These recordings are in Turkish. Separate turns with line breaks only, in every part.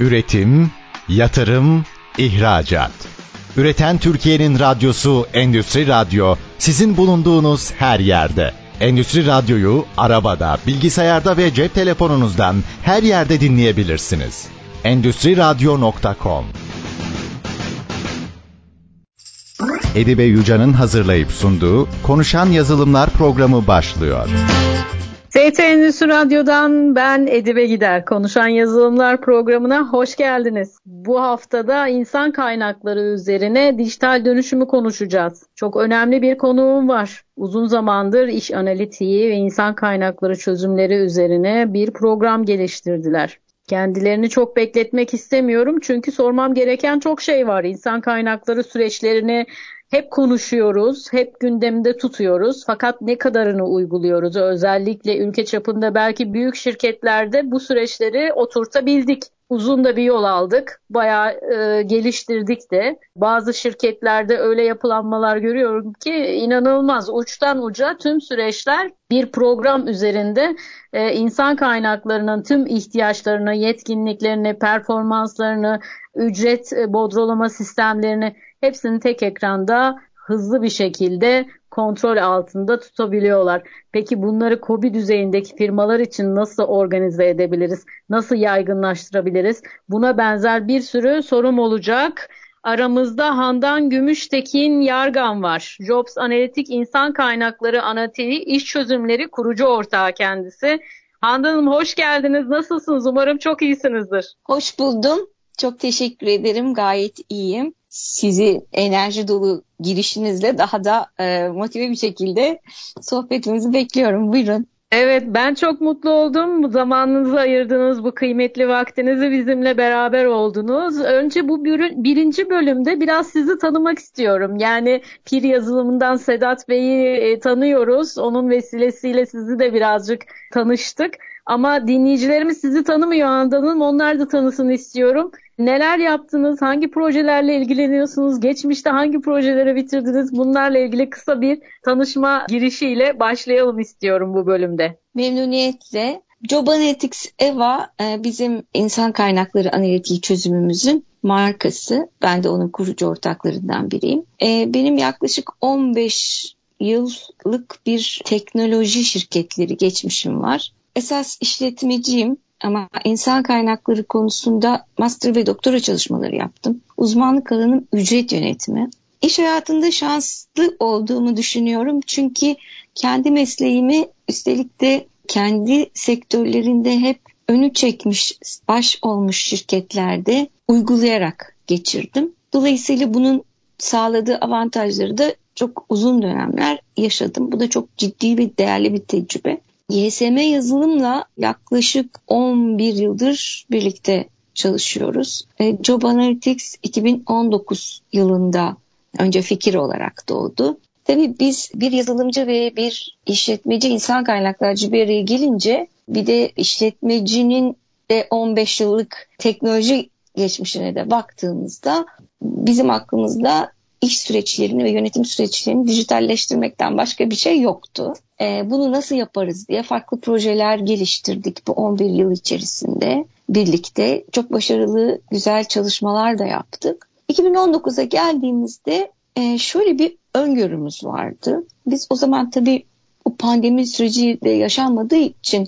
Üretim, yatırım, ihracat. Üreten Türkiye'nin radyosu Endüstri Radyo sizin bulunduğunuz her yerde. Endüstri Radyo'yu arabada, bilgisayarda ve cep telefonunuzdan her yerde dinleyebilirsiniz. Endüstri Radyo.com Edibe Yuca'nın hazırlayıp sunduğu Konuşan Yazılımlar programı başlıyor.
TT Endüstri Radyo'dan ben Edibe Gider. Konuşan Yazılımlar programına hoş geldiniz. Bu haftada insan kaynakları üzerine dijital dönüşümü konuşacağız. Çok önemli bir konuğum var. Uzun zamandır iş analitiği ve insan kaynakları çözümleri üzerine bir program geliştirdiler. Kendilerini çok bekletmek istemiyorum çünkü sormam gereken çok şey var. İnsan kaynakları süreçlerini hep konuşuyoruz, hep gündemde tutuyoruz. Fakat ne kadarını uyguluyoruz? Özellikle ülke çapında belki büyük şirketlerde bu süreçleri oturtabildik. Uzun da bir yol aldık. Bayağı e, geliştirdik de. Bazı şirketlerde öyle yapılanmalar görüyorum ki inanılmaz. Uçtan uca tüm süreçler bir program üzerinde e, insan kaynaklarının tüm ihtiyaçlarını, yetkinliklerini, performanslarını, ücret e, bodrolama sistemlerini hepsini tek ekranda hızlı bir şekilde kontrol altında tutabiliyorlar. Peki bunları KOBİ düzeyindeki firmalar için nasıl organize edebiliriz? Nasıl yaygınlaştırabiliriz? Buna benzer bir sürü sorum olacak. Aramızda Handan Gümüştekin Yargan var. Jobs Analitik İnsan Kaynakları Analitiği İş Çözümleri kurucu ortağı kendisi. Handan Hanım hoş geldiniz. Nasılsınız? Umarım çok iyisinizdir.
Hoş buldum. Çok teşekkür ederim. Gayet iyiyim sizi enerji dolu girişinizle daha da e, motive bir şekilde sohbetimizi bekliyorum. Buyurun.
Evet ben çok mutlu oldum. Zamanınızı ayırdınız, bu kıymetli vaktinizi bizimle beraber oldunuz. Önce bu birinci bölümde biraz sizi tanımak istiyorum. Yani Pir yazılımından Sedat Bey'i e, tanıyoruz. Onun vesilesiyle sizi de birazcık tanıştık. Ama dinleyicilerimiz sizi tanımıyor Handan'ım. Onlar da tanısın istiyorum. Neler yaptınız? Hangi projelerle ilgileniyorsunuz? Geçmişte hangi projeleri bitirdiniz? Bunlarla ilgili kısa bir tanışma girişiyle başlayalım istiyorum bu bölümde.
Memnuniyetle. Job Analytics EVA e, bizim insan kaynakları analitiği çözümümüzün markası. Ben de onun kurucu ortaklarından biriyim. E, benim yaklaşık 15 yıllık bir teknoloji şirketleri geçmişim var. Esas işletmeciyim ama insan kaynakları konusunda master ve doktora çalışmaları yaptım. Uzmanlık alanım ücret yönetimi. İş hayatında şanslı olduğumu düşünüyorum çünkü kendi mesleğimi üstelik de kendi sektörlerinde hep önü çekmiş, baş olmuş şirketlerde uygulayarak geçirdim. Dolayısıyla bunun sağladığı avantajları da çok uzun dönemler yaşadım. Bu da çok ciddi ve değerli bir tecrübe. YSM yazılımla yaklaşık 11 yıldır birlikte çalışıyoruz. E, Job Analytics 2019 yılında önce fikir olarak doğdu. Tabii biz bir yazılımcı ve bir işletmeci insan kaynaklarcı bir araya gelince bir de işletmecinin de 15 yıllık teknoloji geçmişine de baktığımızda bizim aklımızda iş süreçlerini ve yönetim süreçlerini dijitalleştirmekten başka bir şey yoktu. E, bunu nasıl yaparız diye farklı projeler geliştirdik bu 11 yıl içerisinde birlikte. Çok başarılı, güzel çalışmalar da yaptık. 2019'a geldiğimizde e, şöyle bir öngörümüz vardı. Biz o zaman tabii bu pandemi süreci de yaşanmadığı için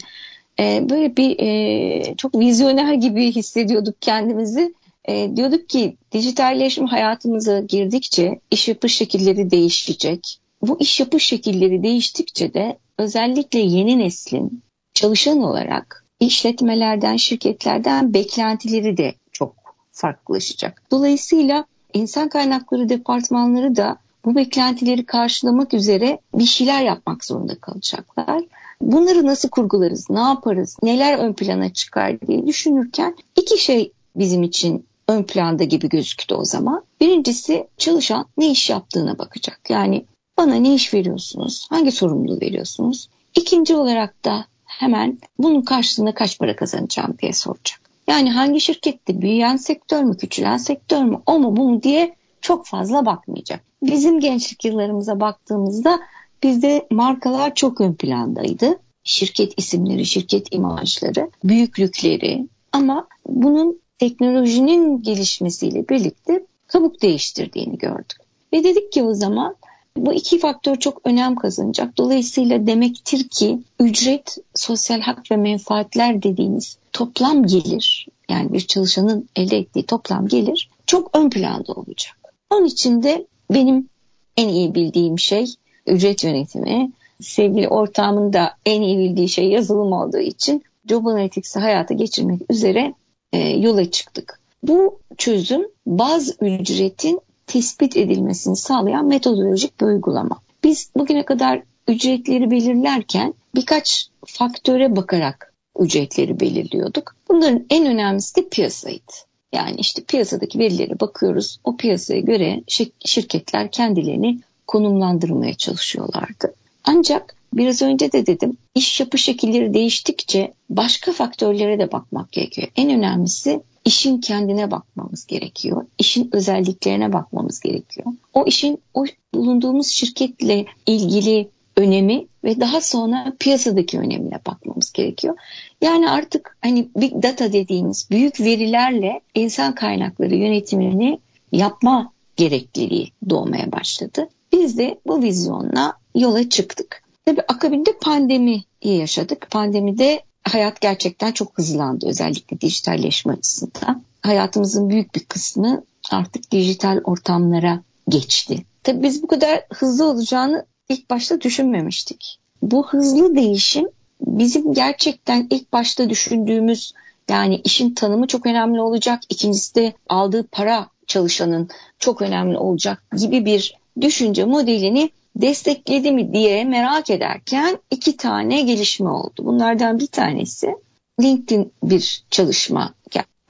e, böyle bir e, çok vizyoner gibi hissediyorduk kendimizi. E, diyorduk ki dijitalleşme hayatımıza girdikçe iş yapış şekilleri değişecek. Bu iş yapış şekilleri değiştikçe de özellikle yeni neslin çalışan olarak işletmelerden, şirketlerden beklentileri de çok farklılaşacak. Dolayısıyla insan kaynakları departmanları da bu beklentileri karşılamak üzere bir şeyler yapmak zorunda kalacaklar. Bunları nasıl kurgularız, ne yaparız, neler ön plana çıkar diye düşünürken iki şey bizim için ön planda gibi gözüktü o zaman. Birincisi çalışan ne iş yaptığına bakacak. Yani bana ne iş veriyorsunuz, hangi sorumluluğu veriyorsunuz. İkinci olarak da hemen bunun karşılığında kaç para kazanacağım diye soracak. Yani hangi şirkette büyüyen sektör mü, küçülen sektör mü, o mu bu mu diye çok fazla bakmayacak. Bizim gençlik yıllarımıza baktığımızda bizde markalar çok ön plandaydı. Şirket isimleri, şirket imajları, büyüklükleri ama bunun teknolojinin gelişmesiyle birlikte kabuk değiştirdiğini gördük. Ve dedik ki o zaman bu iki faktör çok önem kazanacak. Dolayısıyla demektir ki ücret, sosyal hak ve menfaatler dediğimiz toplam gelir yani bir çalışanın elde ettiği toplam gelir çok ön planda olacak. Onun için de benim en iyi bildiğim şey ücret yönetimi. Sevgili ortağımın da en iyi bildiği şey yazılım olduğu için Job Analytics'i hayata geçirmek üzere yola çıktık. Bu çözüm baz ücretin tespit edilmesini sağlayan metodolojik bir uygulama. Biz bugüne kadar ücretleri belirlerken birkaç faktöre bakarak ücretleri belirliyorduk. Bunların en önemlisi de piyasaydı. Yani işte piyasadaki verilere bakıyoruz. O piyasaya göre şirketler kendilerini konumlandırmaya çalışıyorlardı. Ancak biraz önce de dedim iş yapı şekilleri değiştikçe başka faktörlere de bakmak gerekiyor. En önemlisi işin kendine bakmamız gerekiyor. İşin özelliklerine bakmamız gerekiyor. O işin o bulunduğumuz şirketle ilgili önemi ve daha sonra piyasadaki önemine bakmamız gerekiyor. Yani artık hani big data dediğimiz büyük verilerle insan kaynakları yönetimini yapma gerekliliği doğmaya başladı. Biz de bu vizyonla yola çıktık. Tabii akabinde pandemi yaşadık. Pandemide hayat gerçekten çok hızlandı özellikle dijitalleşme açısından. Hayatımızın büyük bir kısmı artık dijital ortamlara geçti. Tabii biz bu kadar hızlı olacağını ilk başta düşünmemiştik. Bu hızlı değişim bizim gerçekten ilk başta düşündüğümüz yani işin tanımı çok önemli olacak. İkincisi de aldığı para çalışanın çok önemli olacak gibi bir düşünce modelini destekledi mi diye merak ederken iki tane gelişme oldu. Bunlardan bir tanesi LinkedIn bir çalışma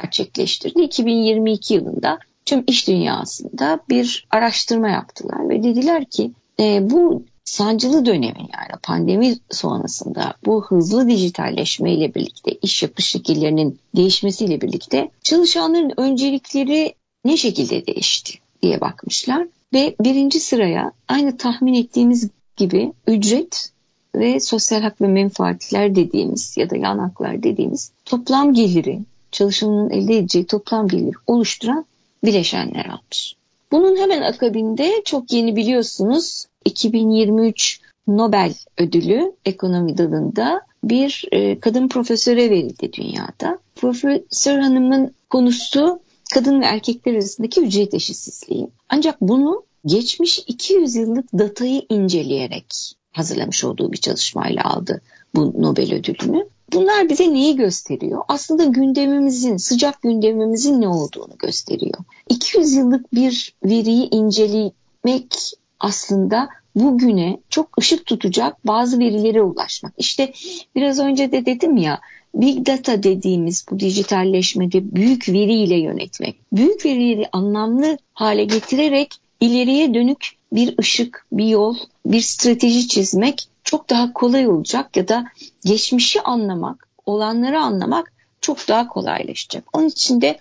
gerçekleştirdi. 2022 yılında tüm iş dünyasında bir araştırma yaptılar ve dediler ki e, bu sancılı dönemin yani pandemi sonrasında bu hızlı dijitalleşme ile birlikte iş yapış şekillerinin değişmesiyle birlikte çalışanların öncelikleri ne şekilde değişti diye bakmışlar ve birinci sıraya aynı tahmin ettiğimiz gibi ücret ve sosyal hak ve menfaatler dediğimiz ya da yan haklar dediğimiz toplam geliri, çalışanın elde edeceği toplam gelir oluşturan bileşenler almış. Bunun hemen akabinde çok yeni biliyorsunuz 2023 Nobel ödülü ekonomi dalında bir e, kadın profesöre verildi dünyada. Profesör hanımın konusu kadın ve erkekler arasındaki ücret eşitsizliği. Ancak bunu geçmiş 200 yıllık datayı inceleyerek hazırlamış olduğu bir çalışmayla aldı bu Nobel ödülünü. Bunlar bize neyi gösteriyor? Aslında gündemimizin, sıcak gündemimizin ne olduğunu gösteriyor. 200 yıllık bir veriyi incelemek aslında bugüne çok ışık tutacak bazı verilere ulaşmak. İşte biraz önce de dedim ya Big Data dediğimiz bu dijitalleşmede büyük veriyle yönetmek, büyük verileri anlamlı hale getirerek ileriye dönük bir ışık, bir yol, bir strateji çizmek çok daha kolay olacak ya da geçmişi anlamak, olanları anlamak çok daha kolaylaşacak. Onun için de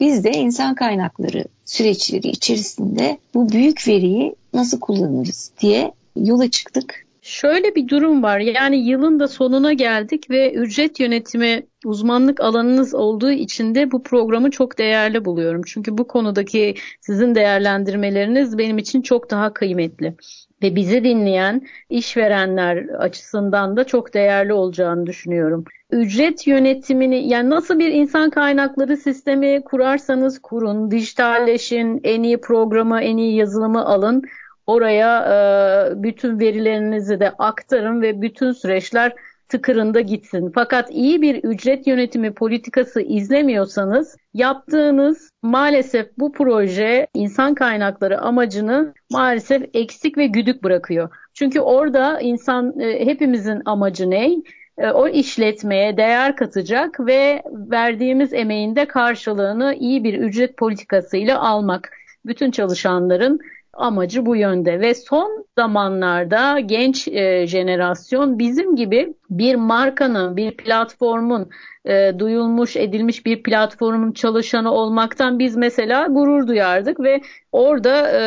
biz de insan kaynakları süreçleri içerisinde bu büyük veriyi nasıl kullanırız diye yola çıktık.
Şöyle bir durum var. Yani yılın da sonuna geldik ve ücret yönetimi uzmanlık alanınız olduğu için de bu programı çok değerli buluyorum. Çünkü bu konudaki sizin değerlendirmeleriniz benim için çok daha kıymetli ve bizi dinleyen işverenler açısından da çok değerli olacağını düşünüyorum. Ücret yönetimini yani nasıl bir insan kaynakları sistemi kurarsanız kurun, dijitalleşin, en iyi programı, en iyi yazılımı alın. Oraya e, bütün verilerinizi de aktarın ve bütün süreçler tıkırında gitsin. Fakat iyi bir ücret yönetimi politikası izlemiyorsanız yaptığınız maalesef bu proje insan kaynakları amacını maalesef eksik ve güdük bırakıyor. Çünkü orada insan e, hepimizin amacı ne? E, o işletmeye değer katacak ve verdiğimiz emeğin de karşılığını iyi bir ücret politikasıyla almak. Bütün çalışanların amacı bu yönde ve son zamanlarda genç e, jenerasyon bizim gibi bir markanın, bir platformun e, duyulmuş edilmiş bir platformun çalışanı olmaktan biz mesela gurur duyardık ve orada e,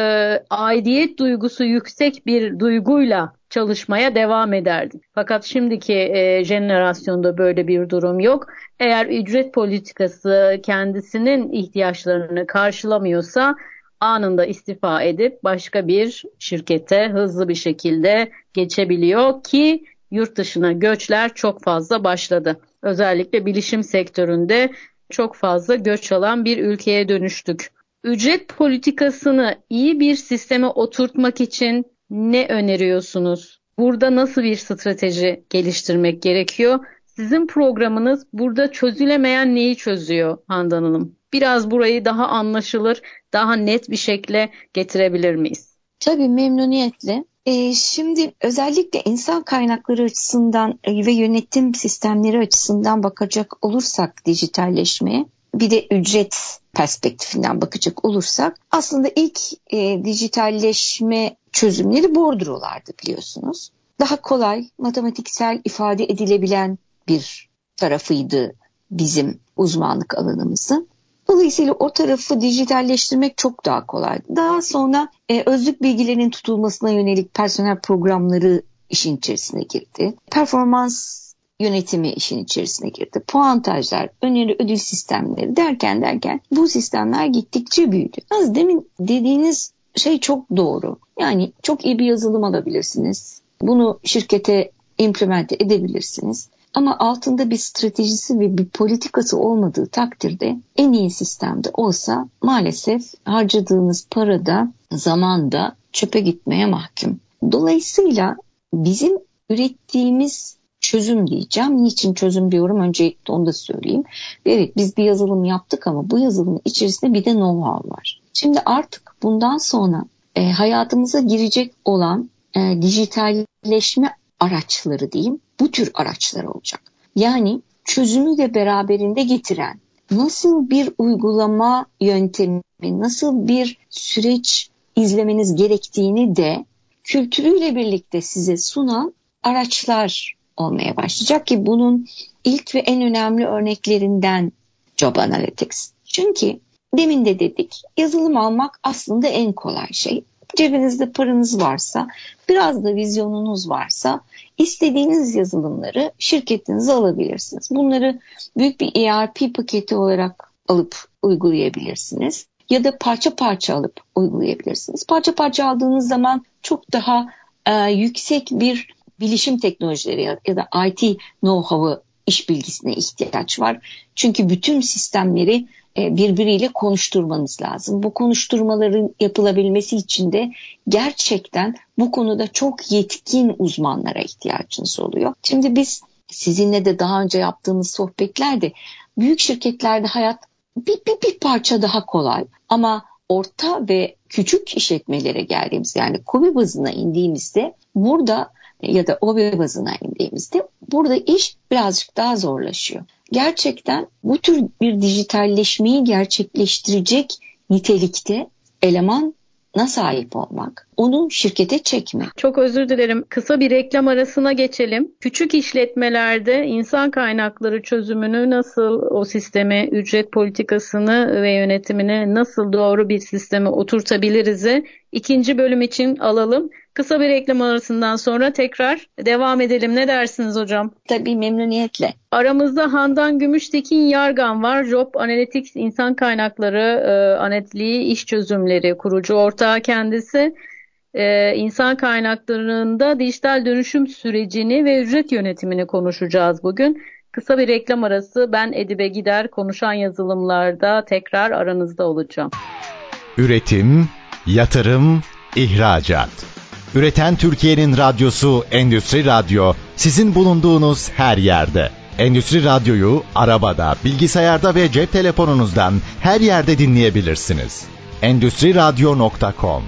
aidiyet duygusu yüksek bir duyguyla çalışmaya devam ederdik. Fakat şimdiki e, jenerasyonda böyle bir durum yok. Eğer ücret politikası kendisinin ihtiyaçlarını karşılamıyorsa anında istifa edip başka bir şirkete hızlı bir şekilde geçebiliyor ki yurt dışına göçler çok fazla başladı. Özellikle bilişim sektöründe çok fazla göç alan bir ülkeye dönüştük. Ücret politikasını iyi bir sisteme oturtmak için ne öneriyorsunuz? Burada nasıl bir strateji geliştirmek gerekiyor? Sizin programınız burada çözülemeyen neyi çözüyor Handan Hanım? Biraz burayı daha anlaşılır, daha net bir şekilde getirebilir miyiz?
Tabii memnuniyetle. E, şimdi özellikle insan kaynakları açısından e, ve yönetim sistemleri açısından bakacak olursak dijitalleşmeye bir de ücret perspektifinden bakacak olursak aslında ilk e, dijitalleşme çözümleri bordrolardı biliyorsunuz. Daha kolay matematiksel ifade edilebilen bir tarafıydı bizim uzmanlık alanımızın. Dolayısıyla o tarafı dijitalleştirmek çok daha kolaydı. Daha sonra e, özlük bilgilerinin tutulmasına yönelik personel programları işin içerisine girdi. Performans yönetimi işin içerisine girdi. Puantajlar, öneri ödül sistemleri derken derken bu sistemler gittikçe büyüdü. Az demin dediğiniz şey çok doğru. Yani çok iyi bir yazılım alabilirsiniz. Bunu şirkete implemente edebilirsiniz. Ama altında bir stratejisi ve bir politikası olmadığı takdirde en iyi sistemde olsa maalesef harcadığınız parada, zamanda çöpe gitmeye mahkum. Dolayısıyla bizim ürettiğimiz çözüm diyeceğim. Niçin çözüm diyorum öncelikle onu da söyleyeyim. Evet biz bir yazılım yaptık ama bu yazılımın içerisinde bir de know-how var. Şimdi artık bundan sonra e, hayatımıza girecek olan e, dijitalleşme araçları diyeyim bu tür araçlar olacak. Yani çözümü de beraberinde getiren nasıl bir uygulama yöntemi, nasıl bir süreç izlemeniz gerektiğini de kültürüyle birlikte size sunan araçlar olmaya başlayacak ki bunun ilk ve en önemli örneklerinden Job Analytics. Çünkü demin de dedik yazılım almak aslında en kolay şey. Cebinizde paranız varsa, biraz da vizyonunuz varsa istediğiniz yazılımları şirketinize alabilirsiniz. Bunları büyük bir ERP paketi olarak alıp uygulayabilirsiniz ya da parça parça alıp uygulayabilirsiniz. Parça parça aldığınız zaman çok daha e, yüksek bir bilişim teknolojileri ya, ya da IT know-how'ı iş bilgisine ihtiyaç var. Çünkü bütün sistemleri birbiriyle konuşturmanız lazım. Bu konuşturmaların yapılabilmesi için de gerçekten bu konuda çok yetkin uzmanlara ihtiyacınız oluyor. Şimdi biz sizinle de daha önce yaptığımız sohbetlerde büyük şirketlerde hayat bir, bir, bir parça daha kolay ama orta ve küçük işletmelere geldiğimiz yani kobi bazına indiğimizde burada ya da OB bazına indiğimizde burada iş birazcık daha zorlaşıyor. Gerçekten bu tür bir dijitalleşmeyi gerçekleştirecek nitelikte eleman na sahip olmak, onu şirkete çekmek.
Çok özür dilerim. Kısa bir reklam arasına geçelim. Küçük işletmelerde insan kaynakları çözümünü nasıl o sisteme, ücret politikasını ve yönetimini nasıl doğru bir sisteme oturtabiliriz'i ikinci bölüm için alalım. Kısa bir reklam arasından sonra tekrar devam edelim. Ne dersiniz hocam?
Tabii memnuniyetle.
Aramızda Handan Gümüştekin Yargan var. Job Analytics İnsan Kaynakları e, Analitliği İş Çözümleri kurucu ortağı kendisi. E, insan kaynaklarında dijital dönüşüm sürecini ve ücret yönetimini konuşacağız bugün. Kısa bir reklam arası ben Edibe Gider konuşan yazılımlarda tekrar aranızda olacağım.
Üretim, yatırım, ihracat. Üreten Türkiye'nin radyosu Endüstri Radyo sizin bulunduğunuz her yerde. Endüstri Radyo'yu arabada, bilgisayarda ve cep telefonunuzdan her yerde dinleyebilirsiniz. Endüstri Radyo.com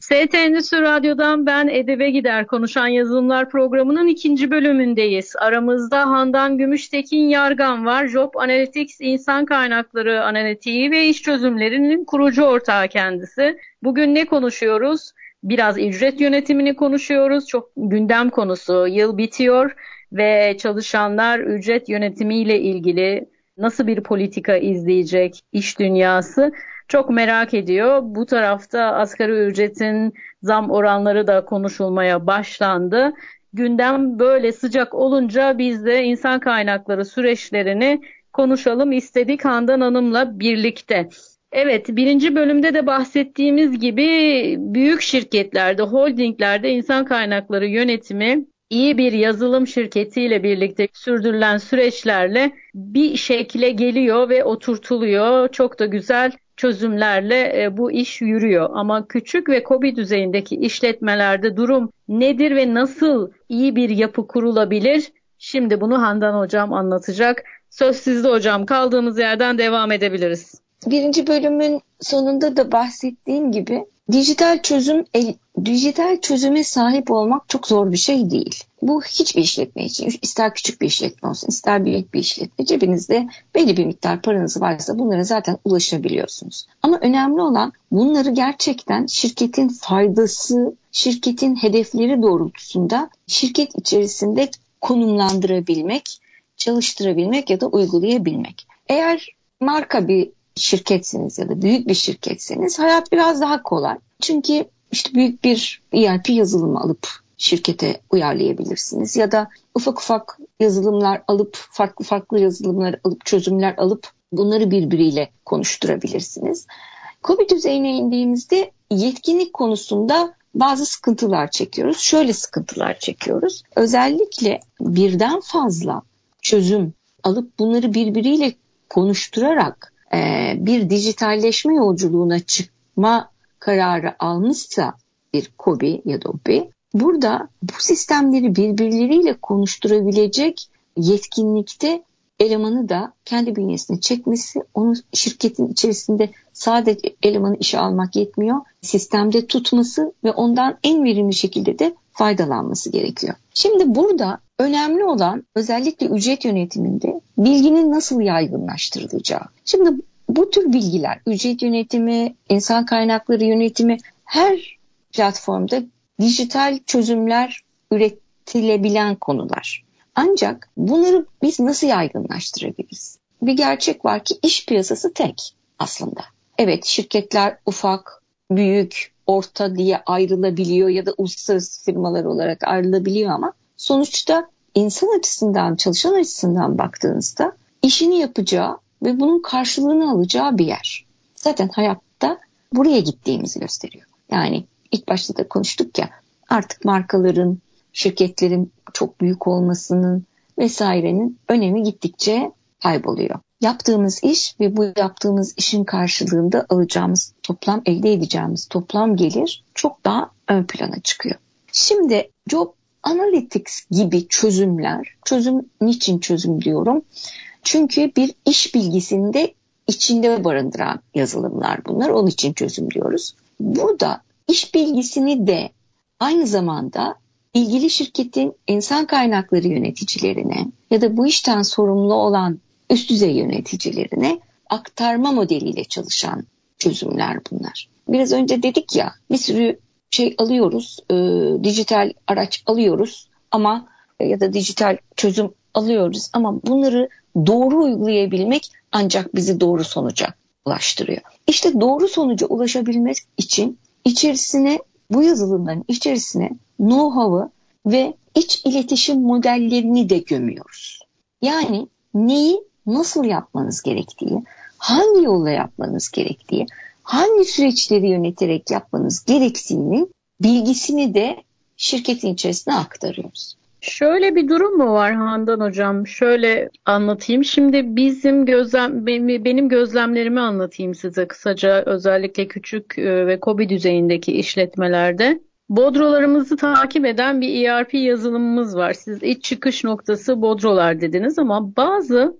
ST Endüstri Radyo'dan ben Edebe Gider Konuşan Yazılımlar programının ikinci bölümündeyiz. Aramızda Handan Gümüştekin Yargan var. Job Analytics İnsan Kaynakları Analitiği ve iş çözümlerinin kurucu ortağı kendisi. Bugün ne konuşuyoruz? Biraz ücret yönetimini konuşuyoruz. Çok gündem konusu. Yıl bitiyor ve çalışanlar ücret yönetimiyle ilgili nasıl bir politika izleyecek iş dünyası çok merak ediyor. Bu tarafta asgari ücretin zam oranları da konuşulmaya başlandı. Gündem böyle sıcak olunca biz de insan kaynakları süreçlerini konuşalım istedik Handan Hanım'la birlikte. Evet birinci bölümde de bahsettiğimiz gibi büyük şirketlerde, holdinglerde insan kaynakları yönetimi iyi bir yazılım şirketiyle birlikte sürdürülen süreçlerle bir şekle geliyor ve oturtuluyor. Çok da güzel çözümlerle e, bu iş yürüyor. Ama küçük ve kobi düzeyindeki işletmelerde durum nedir ve nasıl iyi bir yapı kurulabilir? Şimdi bunu Handan Hocam anlatacak. Söz sizde hocam. Kaldığımız yerden devam edebiliriz.
Birinci bölümün sonunda da bahsettiğim gibi dijital çözüm dijital çözüme sahip olmak çok zor bir şey değil. Bu hiçbir işletme için ister küçük bir işletme olsun ister büyük bir işletme cebinizde belli bir miktar paranız varsa bunlara zaten ulaşabiliyorsunuz. Ama önemli olan bunları gerçekten şirketin faydası, şirketin hedefleri doğrultusunda şirket içerisinde konumlandırabilmek, çalıştırabilmek ya da uygulayabilmek. Eğer marka bir şirketsiniz ya da büyük bir şirketseniz hayat biraz daha kolay. Çünkü işte büyük bir ERP yazılımı alıp şirkete uyarlayabilirsiniz. Ya da ufak ufak yazılımlar alıp, farklı farklı yazılımlar alıp, çözümler alıp bunları birbiriyle konuşturabilirsiniz. COVID düzeyine indiğimizde yetkinlik konusunda bazı sıkıntılar çekiyoruz. Şöyle sıkıntılar çekiyoruz. Özellikle birden fazla çözüm alıp bunları birbiriyle konuşturarak e, bir dijitalleşme yolculuğuna çıkma kararı almışsa bir KOBİ ya da OBİ burada bu sistemleri birbirleriyle konuşturabilecek yetkinlikte elemanı da kendi bünyesine çekmesi, onu şirketin içerisinde sadece elemanı işe almak yetmiyor. Sistemde tutması ve ondan en verimli şekilde de faydalanması gerekiyor. Şimdi burada önemli olan özellikle ücret yönetiminde bilginin nasıl yaygınlaştırılacağı. Şimdi bu tür bilgiler, ücret yönetimi, insan kaynakları yönetimi her platformda dijital çözümler üretilebilen konular. Ancak bunları biz nasıl yaygınlaştırabiliriz? Bir gerçek var ki iş piyasası tek aslında. Evet şirketler ufak, büyük, orta diye ayrılabiliyor ya da uluslararası firmalar olarak ayrılabiliyor ama sonuçta insan açısından, çalışan açısından baktığınızda işini yapacağı ve bunun karşılığını alacağı bir yer. Zaten hayatta buraya gittiğimizi gösteriyor. Yani ilk başta da konuştuk ya artık markaların, şirketlerin çok büyük olmasının vesairenin önemi gittikçe kayboluyor. Yaptığımız iş ve bu yaptığımız işin karşılığında alacağımız toplam elde edeceğimiz toplam gelir çok daha ön plana çıkıyor. Şimdi Job Analytics gibi çözümler, çözüm niçin çözüm diyorum? Çünkü bir iş bilgisini de içinde barındıran yazılımlar bunlar. Onun için çözüm diyoruz. Burada iş bilgisini de aynı zamanda ilgili şirketin insan kaynakları yöneticilerine ya da bu işten sorumlu olan üst düzey yöneticilerine aktarma modeliyle çalışan çözümler bunlar. Biraz önce dedik ya bir sürü şey alıyoruz, e, dijital araç alıyoruz ama ya da dijital çözüm alıyoruz ama bunları doğru uygulayabilmek ancak bizi doğru sonuca ulaştırıyor. İşte doğru sonuca ulaşabilmek için içerisine bu yazılımların içerisine know-how'ı ve iç iletişim modellerini de gömüyoruz. Yani neyi nasıl yapmanız gerektiği, hangi yolla yapmanız gerektiği, hangi süreçleri yöneterek yapmanız gerektiğini bilgisini de şirketin içerisine aktarıyoruz.
Şöyle bir durum mu var Handan Hocam? Şöyle anlatayım. Şimdi bizim gözlem benim gözlemlerimi anlatayım size kısaca. Özellikle küçük e, ve kobi düzeyindeki işletmelerde. Bodrolarımızı takip eden bir ERP yazılımımız var. Siz iç çıkış noktası bodrolar dediniz ama bazı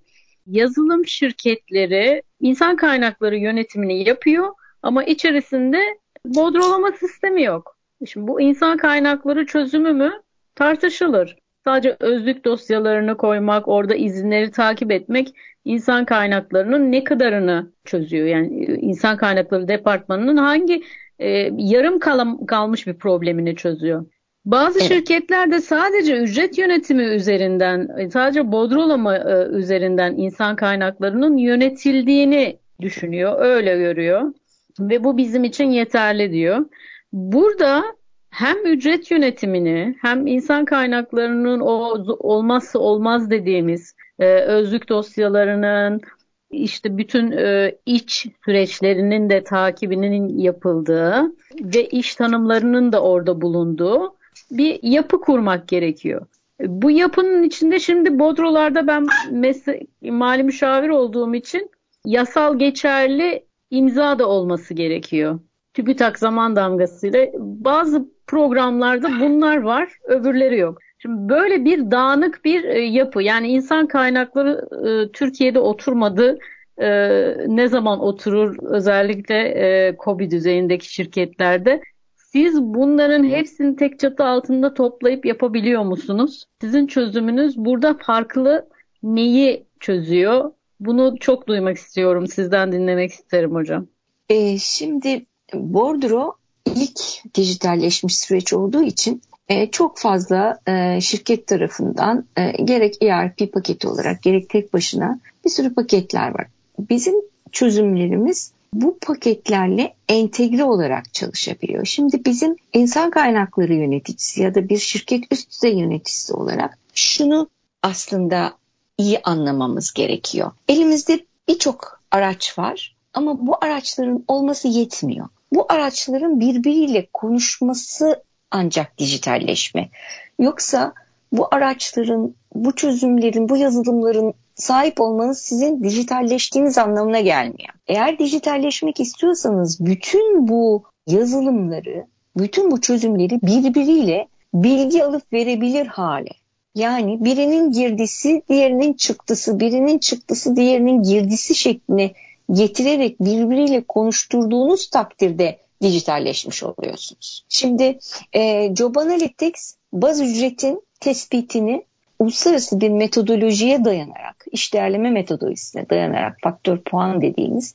yazılım şirketleri insan kaynakları yönetimini yapıyor ama içerisinde bodrolama sistemi yok. Şimdi bu insan kaynakları çözümü mü tartışılır. Sadece özlük dosyalarını koymak, orada izinleri takip etmek insan kaynaklarının ne kadarını çözüyor? Yani e, insan kaynakları departmanının hangi e, yarım kalam, kalmış bir problemini çözüyor? Bazı evet. şirketler de sadece ücret yönetimi üzerinden, e, sadece bodrolama e, üzerinden insan kaynaklarının yönetildiğini düşünüyor, öyle görüyor ve bu bizim için yeterli diyor. Burada hem ücret yönetimini hem insan kaynaklarının o olmazsa olmaz dediğimiz e, özlük dosyalarının işte bütün e, iç süreçlerinin de takibinin yapıldığı ve iş tanımlarının da orada bulunduğu bir yapı kurmak gerekiyor. Bu yapının içinde şimdi Bodrolarda ben mali müşavir olduğum için yasal geçerli imza da olması gerekiyor. TÜBİTAK zaman damgasıyla bazı programlarda bunlar var, öbürleri yok. Şimdi böyle bir dağınık bir e, yapı yani insan kaynakları e, Türkiye'de oturmadı. E, ne zaman oturur özellikle COBİ düzeyindeki şirketlerde siz bunların hepsini tek çatı altında toplayıp yapabiliyor musunuz? Sizin çözümünüz burada farklı neyi çözüyor? Bunu çok duymak istiyorum. Sizden dinlemek isterim hocam.
E, şimdi Bordro ilk dijitalleşmiş süreç olduğu için e, çok fazla e, şirket tarafından e, gerek ERP paketi olarak gerek tek başına bir sürü paketler var. Bizim çözümlerimiz bu paketlerle entegre olarak çalışabiliyor. Şimdi bizim insan kaynakları yöneticisi ya da bir şirket üst düzey yöneticisi olarak şunu aslında iyi anlamamız gerekiyor. Elimizde birçok araç var ama bu araçların olması yetmiyor. Bu araçların birbiriyle konuşması ancak dijitalleşme. Yoksa bu araçların, bu çözümlerin, bu yazılımların sahip olmanız sizin dijitalleştiğiniz anlamına gelmiyor. Eğer dijitalleşmek istiyorsanız bütün bu yazılımları, bütün bu çözümleri birbiriyle bilgi alıp verebilir hale. Yani birinin girdisi diğerinin çıktısı, birinin çıktısı diğerinin girdisi şekline getirerek birbiriyle konuşturduğunuz takdirde dijitalleşmiş oluyorsunuz. Şimdi e, Job Analytics baz ücretin tespitini uluslararası bir metodolojiye dayanarak, iş değerleme metodolojisine dayanarak, faktör puan dediğimiz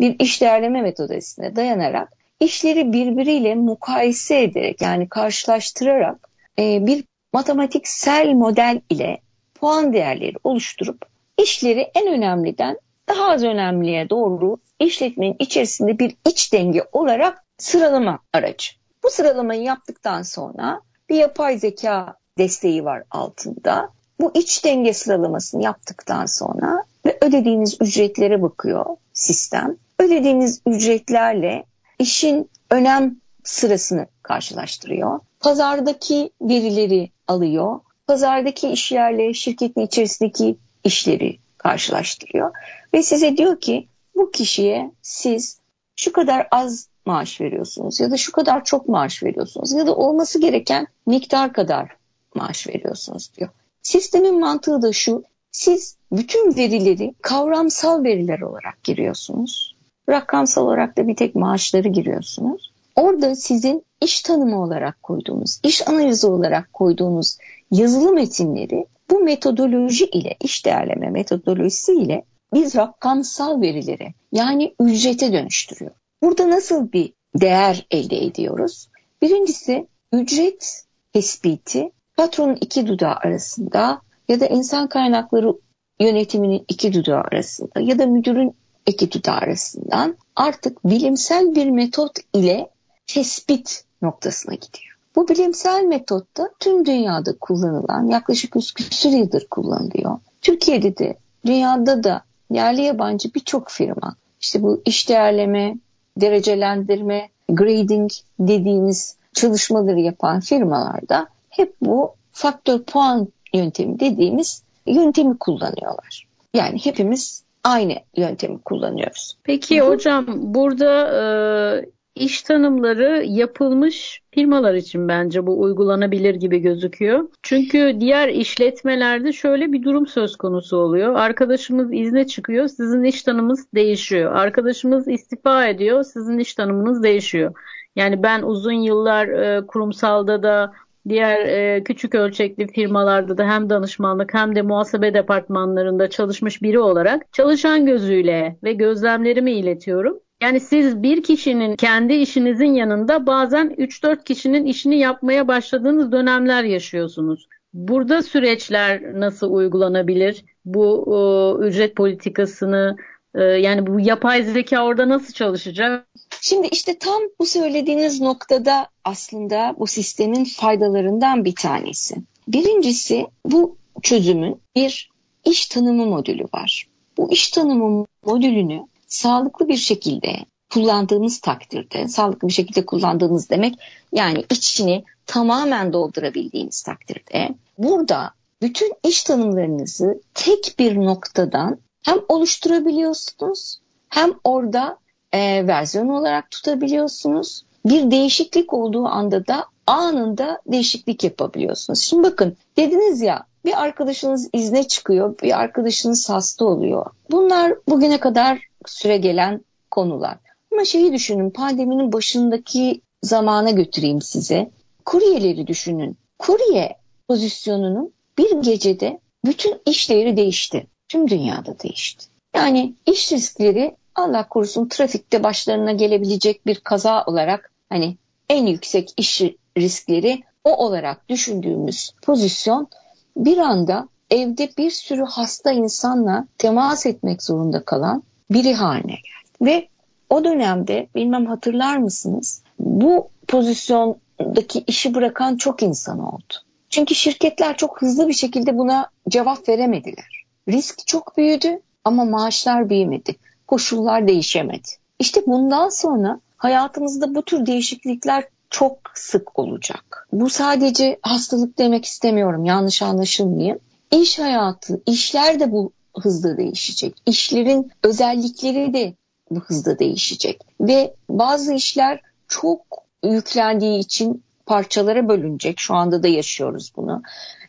bir iş değerleme metodolojisine dayanarak işleri birbiriyle mukayese ederek yani karşılaştırarak e, bir matematiksel model ile puan değerleri oluşturup işleri en önemliden daha az önemliye doğru işletmenin içerisinde bir iç denge olarak sıralama aracı. Bu sıralamayı yaptıktan sonra bir yapay zeka desteği var altında. Bu iç denge sıralamasını yaptıktan sonra ve ödediğiniz ücretlere bakıyor sistem. Ödediğiniz ücretlerle işin önem sırasını karşılaştırıyor. Pazardaki verileri alıyor. Pazardaki işyerle şirketin içerisindeki işleri karşılaştırıyor. Ve size diyor ki bu kişiye siz şu kadar az maaş veriyorsunuz ya da şu kadar çok maaş veriyorsunuz ya da olması gereken miktar kadar maaş veriyorsunuz diyor. Sistemin mantığı da şu. Siz bütün verileri kavramsal veriler olarak giriyorsunuz. Rakamsal olarak da bir tek maaşları giriyorsunuz. Orada sizin iş tanımı olarak koyduğunuz, iş analizi olarak koyduğunuz yazılı metinleri bu metodoloji ile, iş değerleme metodolojisi ile biz rakamsal verilere yani ücrete dönüştürüyor. Burada nasıl bir değer elde ediyoruz? Birincisi ücret tespiti patronun iki dudağı arasında ya da insan kaynakları yönetiminin iki dudağı arasında ya da müdürün iki dudağı arasından artık bilimsel bir metot ile tespit noktasına gidiyor. Bu bilimsel metotta tüm dünyada kullanılan yaklaşık 100 küsur yıldır kullanılıyor. Türkiye'de de dünyada da yerli yabancı birçok firma işte bu iş değerleme, derecelendirme, grading dediğimiz çalışmaları yapan firmalarda hep bu faktör puan yöntemi dediğimiz yöntemi kullanıyorlar. Yani hepimiz aynı yöntemi kullanıyoruz.
Peki Hı-hı. hocam burada e, iş tanımları yapılmış firmalar için bence bu uygulanabilir gibi gözüküyor. Çünkü diğer işletmelerde şöyle bir durum söz konusu oluyor. Arkadaşımız izne çıkıyor, sizin iş tanımınız değişiyor. Arkadaşımız istifa ediyor, sizin iş tanımınız değişiyor. Yani ben uzun yıllar e, kurumsalda da diğer e, küçük ölçekli firmalarda da hem danışmanlık hem de muhasebe departmanlarında çalışmış biri olarak çalışan gözüyle ve gözlemlerimi iletiyorum. Yani siz bir kişinin kendi işinizin yanında bazen 3-4 kişinin işini yapmaya başladığınız dönemler yaşıyorsunuz. Burada süreçler nasıl uygulanabilir? Bu e, ücret politikasını e, yani bu yapay zeka orada nasıl çalışacak?
Şimdi işte tam bu söylediğiniz noktada aslında bu sistemin faydalarından bir tanesi. Birincisi bu çözümün bir iş tanımı modülü var. Bu iş tanımı modülünü sağlıklı bir şekilde kullandığımız takdirde, sağlıklı bir şekilde kullandığınız demek yani içini tamamen doldurabildiğiniz takdirde burada bütün iş tanımlarınızı tek bir noktadan hem oluşturabiliyorsunuz hem orada e, versiyon olarak tutabiliyorsunuz. Bir değişiklik olduğu anda da anında değişiklik yapabiliyorsunuz. Şimdi bakın dediniz ya bir arkadaşınız izne çıkıyor, bir arkadaşınız hasta oluyor. Bunlar bugüne kadar süre gelen konular. Ama şeyi düşünün pandeminin başındaki zamana götüreyim size. Kuryeleri düşünün. Kurye pozisyonunun bir gecede bütün iş değeri değişti. Tüm dünyada değişti. Yani iş riskleri Allah korusun trafikte başlarına gelebilecek bir kaza olarak hani en yüksek iş riskleri o olarak düşündüğümüz pozisyon bir anda evde bir sürü hasta insanla temas etmek zorunda kalan biri haline geldi. Ve o dönemde bilmem hatırlar mısınız bu pozisyondaki işi bırakan çok insan oldu. Çünkü şirketler çok hızlı bir şekilde buna cevap veremediler. Risk çok büyüdü ama maaşlar büyümedi. Koşullar değişemedi. İşte bundan sonra hayatımızda bu tür değişiklikler çok sık olacak. Bu sadece hastalık demek istemiyorum yanlış anlaşılmayayım. İş hayatı, işler de bu hızla değişecek. İşlerin özellikleri de bu hızda değişecek. Ve bazı işler çok yüklendiği için parçalara bölünecek. Şu anda da yaşıyoruz bunu.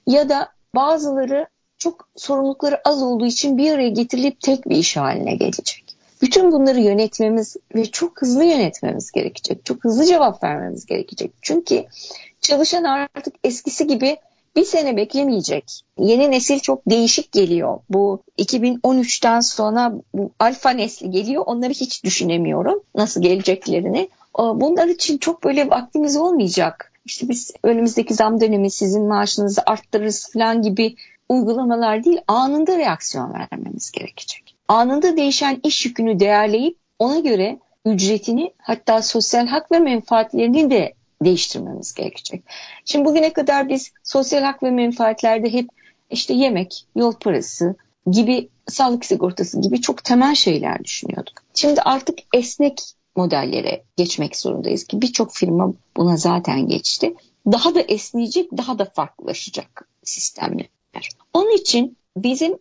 Ya da bazıları çok sorumlulukları az olduğu için bir araya getirilip tek bir iş haline gelecek. Bütün bunları yönetmemiz ve çok hızlı yönetmemiz gerekecek. Çok hızlı cevap vermemiz gerekecek. Çünkü çalışan artık eskisi gibi bir sene beklemeyecek. Yeni nesil çok değişik geliyor. Bu 2013'ten sonra bu alfa nesli geliyor. Onları hiç düşünemiyorum. Nasıl geleceklerini. Bunlar için çok böyle vaktimiz olmayacak. İşte biz önümüzdeki zam dönemi sizin maaşınızı arttırırız falan gibi uygulamalar değil. Anında reaksiyon vermemiz gerekecek. Anında değişen iş yükünü değerleyip ona göre ücretini hatta sosyal hak ve menfaatlerini de değiştirmemiz gerekecek. Şimdi bugüne kadar biz sosyal hak ve menfaatlerde hep işte yemek, yol parası gibi sağlık sigortası gibi çok temel şeyler düşünüyorduk. Şimdi artık esnek modellere geçmek zorundayız ki birçok firma buna zaten geçti. Daha da esneyecek, daha da farklılaşacak sistemler. Onun için bizim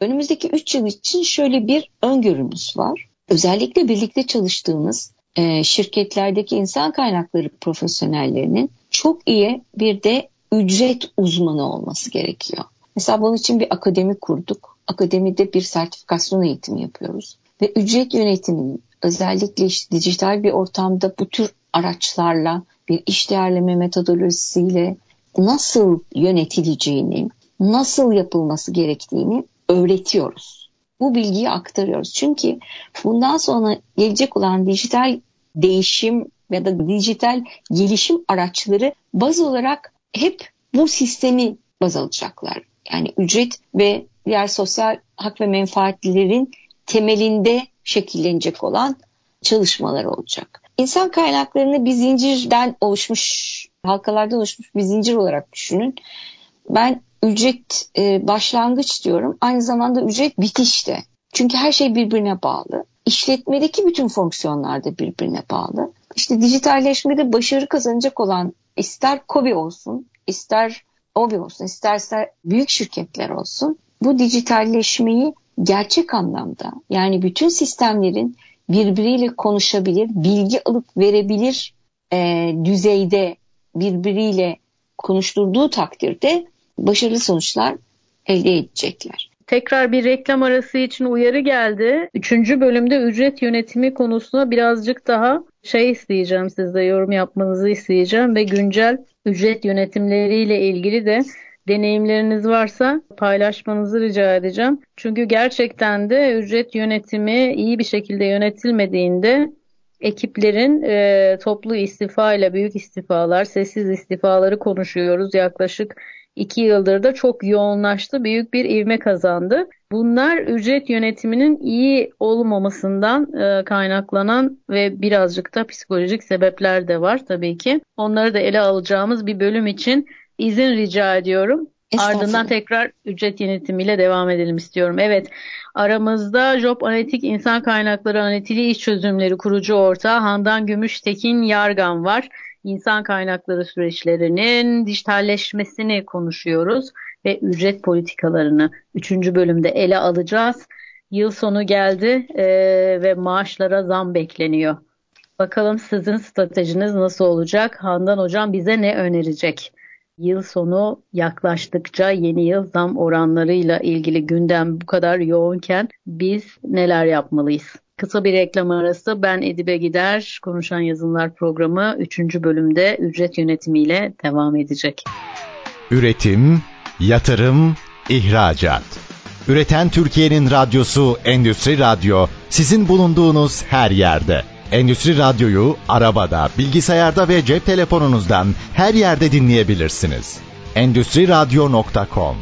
önümüzdeki 3 yıl için şöyle bir öngörümüz var. Özellikle birlikte çalıştığımız e, şirketlerdeki insan kaynakları profesyonellerinin çok iyi bir de ücret uzmanı olması gerekiyor. Mesela bunun için bir akademi kurduk. Akademide bir sertifikasyon eğitimi yapıyoruz. Ve ücret yönetiminin özellikle işte dijital bir ortamda bu tür araçlarla bir iş değerleme metodolojisiyle nasıl yönetileceğini, nasıl yapılması gerektiğini öğretiyoruz bu bilgiyi aktarıyoruz. Çünkü bundan sonra gelecek olan dijital değişim ya da dijital gelişim araçları baz olarak hep bu sistemi baz alacaklar. Yani ücret ve diğer sosyal hak ve menfaatlerin temelinde şekillenecek olan çalışmalar olacak. İnsan kaynaklarını bir zincirden oluşmuş, halkalardan oluşmuş bir zincir olarak düşünün. Ben ücret e, başlangıç diyorum. Aynı zamanda ücret bitişte. Çünkü her şey birbirine bağlı. İşletmedeki bütün fonksiyonlar da birbirine bağlı. İşte dijitalleşmede başarı kazanacak olan ister KOBİ olsun, ister OBİ olsun, isterse büyük şirketler olsun bu dijitalleşmeyi gerçek anlamda yani bütün sistemlerin birbiriyle konuşabilir, bilgi alıp verebilir e, düzeyde birbiriyle konuşturduğu takdirde başarılı sonuçlar elde edecekler.
Tekrar bir reklam arası için uyarı geldi. Üçüncü bölümde ücret yönetimi konusuna birazcık daha şey isteyeceğim sizde yorum yapmanızı isteyeceğim ve güncel ücret yönetimleriyle ilgili de deneyimleriniz varsa paylaşmanızı rica edeceğim. Çünkü gerçekten de ücret yönetimi iyi bir şekilde yönetilmediğinde ekiplerin e, toplu istifa ile büyük istifalar, sessiz istifaları konuşuyoruz. Yaklaşık iki yıldır da çok yoğunlaştı, büyük bir ivme kazandı. Bunlar ücret yönetiminin iyi olmamasından e, kaynaklanan ve birazcık da psikolojik sebepler de var tabii ki. Onları da ele alacağımız bir bölüm için izin rica ediyorum. Ardından tekrar ücret yönetimiyle devam edelim istiyorum. Evet aramızda Job Analitik İnsan Kaynakları Analitili İş Çözümleri kurucu ortağı Handan Gümüştekin Yargan var. İnsan kaynakları süreçlerinin dijitalleşmesini konuşuyoruz ve ücret politikalarını 3. bölümde ele alacağız. Yıl sonu geldi e, ve maaşlara zam bekleniyor. Bakalım sizin stratejiniz nasıl olacak? Handan Hocam bize ne önerecek? Yıl sonu yaklaştıkça yeni yıl zam oranlarıyla ilgili gündem bu kadar yoğunken biz neler yapmalıyız? Kısa bir reklam arası ben Edibe Gider Konuşan Yazınlar programı 3. bölümde ücret yönetimiyle devam edecek.
Üretim, yatırım, ihracat. Üreten Türkiye'nin radyosu Endüstri Radyo sizin bulunduğunuz her yerde. Endüstri Radyo'yu arabada, bilgisayarda ve cep telefonunuzdan her yerde dinleyebilirsiniz. Endüstri Radyo.com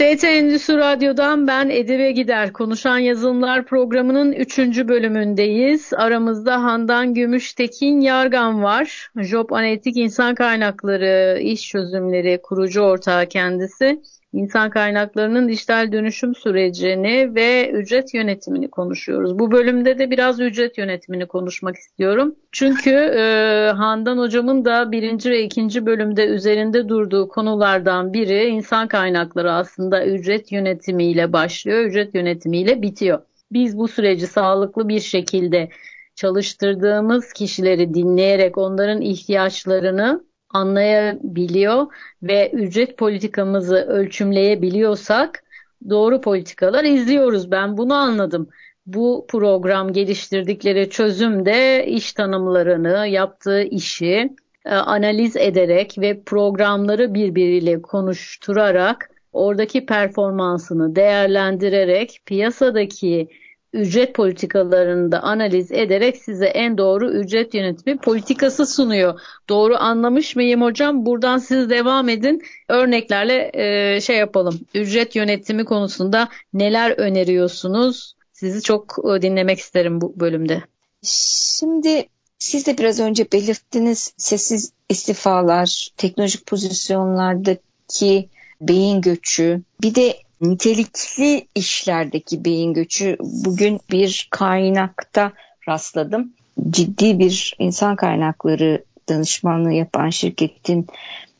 ST Endüstri Radyo'dan ben Edibe Gider. Konuşan Yazılımlar programının 3. bölümündeyiz. Aramızda Handan Gümüştekin Yargan var. Job Analitik İnsan Kaynakları İş Çözümleri kurucu ortağı kendisi insan kaynaklarının dijital dönüşüm sürecini ve ücret yönetimini konuşuyoruz. Bu bölümde de biraz ücret yönetimini konuşmak istiyorum. Çünkü e, Handan hocamın da birinci ve ikinci bölümde üzerinde durduğu konulardan biri insan kaynakları aslında ücret yönetimiyle başlıyor, ücret yönetimiyle bitiyor. Biz bu süreci sağlıklı bir şekilde çalıştırdığımız kişileri dinleyerek onların ihtiyaçlarını anlayabiliyor ve ücret politikamızı ölçümleyebiliyorsak doğru politikalar izliyoruz. Ben bunu anladım. Bu program geliştirdikleri çözümde iş tanımlarını, yaptığı işi e, analiz ederek ve programları birbiriyle konuşturarak oradaki performansını değerlendirerek piyasadaki ücret politikalarını da analiz ederek size en doğru ücret yönetimi politikası sunuyor. Doğru anlamış mıyım hocam? Buradan siz devam edin. Örneklerle e, şey yapalım. Ücret yönetimi konusunda neler öneriyorsunuz? Sizi çok e, dinlemek isterim bu bölümde.
Şimdi siz de biraz önce belirttiniz sessiz istifalar, teknolojik pozisyonlardaki beyin göçü, bir de nitelikli işlerdeki beyin göçü bugün bir kaynakta rastladım. Ciddi bir insan kaynakları danışmanlığı yapan şirketin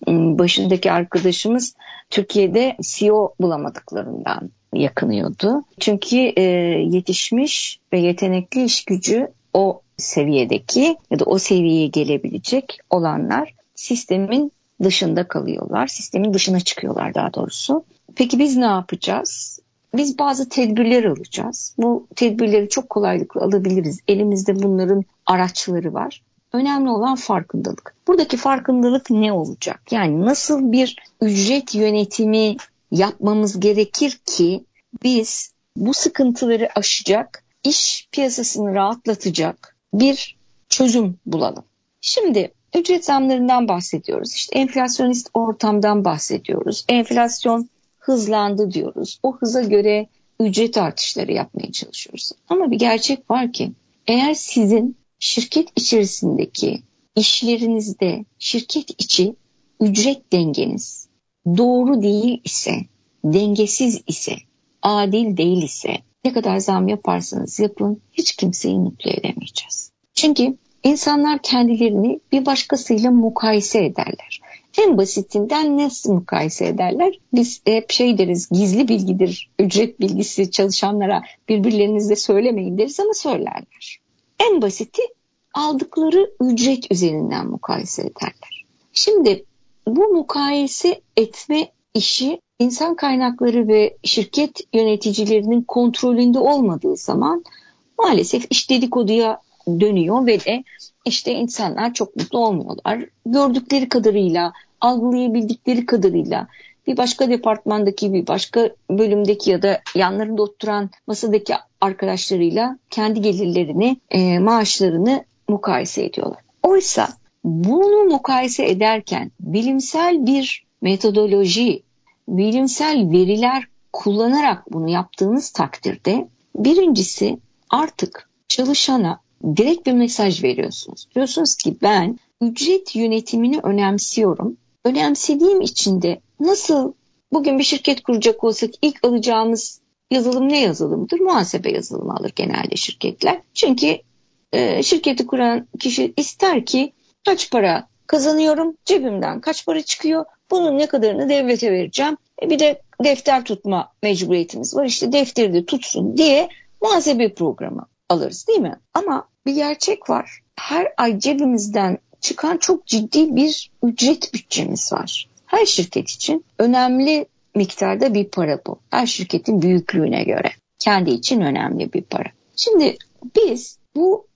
başındaki arkadaşımız Türkiye'de CEO bulamadıklarından yakınıyordu. Çünkü e, yetişmiş ve yetenekli iş gücü o seviyedeki ya da o seviyeye gelebilecek olanlar sistemin dışında kalıyorlar. Sistemin dışına çıkıyorlar daha doğrusu. Peki biz ne yapacağız? Biz bazı tedbirler alacağız. Bu tedbirleri çok kolaylıkla alabiliriz. Elimizde bunların araçları var. Önemli olan farkındalık. Buradaki farkındalık ne olacak? Yani nasıl bir ücret yönetimi yapmamız gerekir ki biz bu sıkıntıları aşacak, iş piyasasını rahatlatacak bir çözüm bulalım. Şimdi ücret zamlarından bahsediyoruz. İşte enflasyonist ortamdan bahsediyoruz. Enflasyon hızlandı diyoruz. O hıza göre ücret artışları yapmaya çalışıyoruz. Ama bir gerçek var ki eğer sizin şirket içerisindeki işlerinizde şirket içi ücret dengeniz doğru değil ise, dengesiz ise, adil değil ise ne kadar zam yaparsanız yapın hiç kimseyi mutlu edemeyeceğiz. Çünkü insanlar kendilerini bir başkasıyla mukayese ederler. En basitinden nasıl mukayese ederler? Biz hep şey deriz gizli bilgidir, ücret bilgisi çalışanlara birbirlerinizle söylemeyin deriz ama söylerler. En basiti aldıkları ücret üzerinden mukayese ederler. Şimdi bu mukayese etme işi insan kaynakları ve şirket yöneticilerinin kontrolünde olmadığı zaman maalesef iş dedikoduya dönüyor ve de işte insanlar çok mutlu olmuyorlar. Gördükleri kadarıyla, algılayabildikleri kadarıyla bir başka departmandaki, bir başka bölümdeki ya da yanlarında oturan masadaki arkadaşlarıyla kendi gelirlerini, e, maaşlarını mukayese ediyorlar. Oysa bunu mukayese ederken bilimsel bir metodoloji, bilimsel veriler kullanarak bunu yaptığınız takdirde birincisi artık çalışana direkt bir mesaj veriyorsunuz. Diyorsunuz ki ben ücret yönetimini önemsiyorum. Önemsediğim için de nasıl bugün bir şirket kuracak olsak ilk alacağımız yazılım ne yazılımdır? Muhasebe yazılımı alır genelde şirketler. Çünkü e, şirketi kuran kişi ister ki kaç para kazanıyorum, cebimden kaç para çıkıyor, bunun ne kadarını devlete vereceğim. E bir de defter tutma mecburiyetimiz var. İşte defteri de tutsun diye muhasebe programı alırız değil mi? Ama bir gerçek var. Her ay cebimizden çıkan çok ciddi bir ücret bütçemiz var. Her şirket için önemli miktarda bir para bu. Her şirketin büyüklüğüne göre. Kendi için önemli bir para. Şimdi biz bu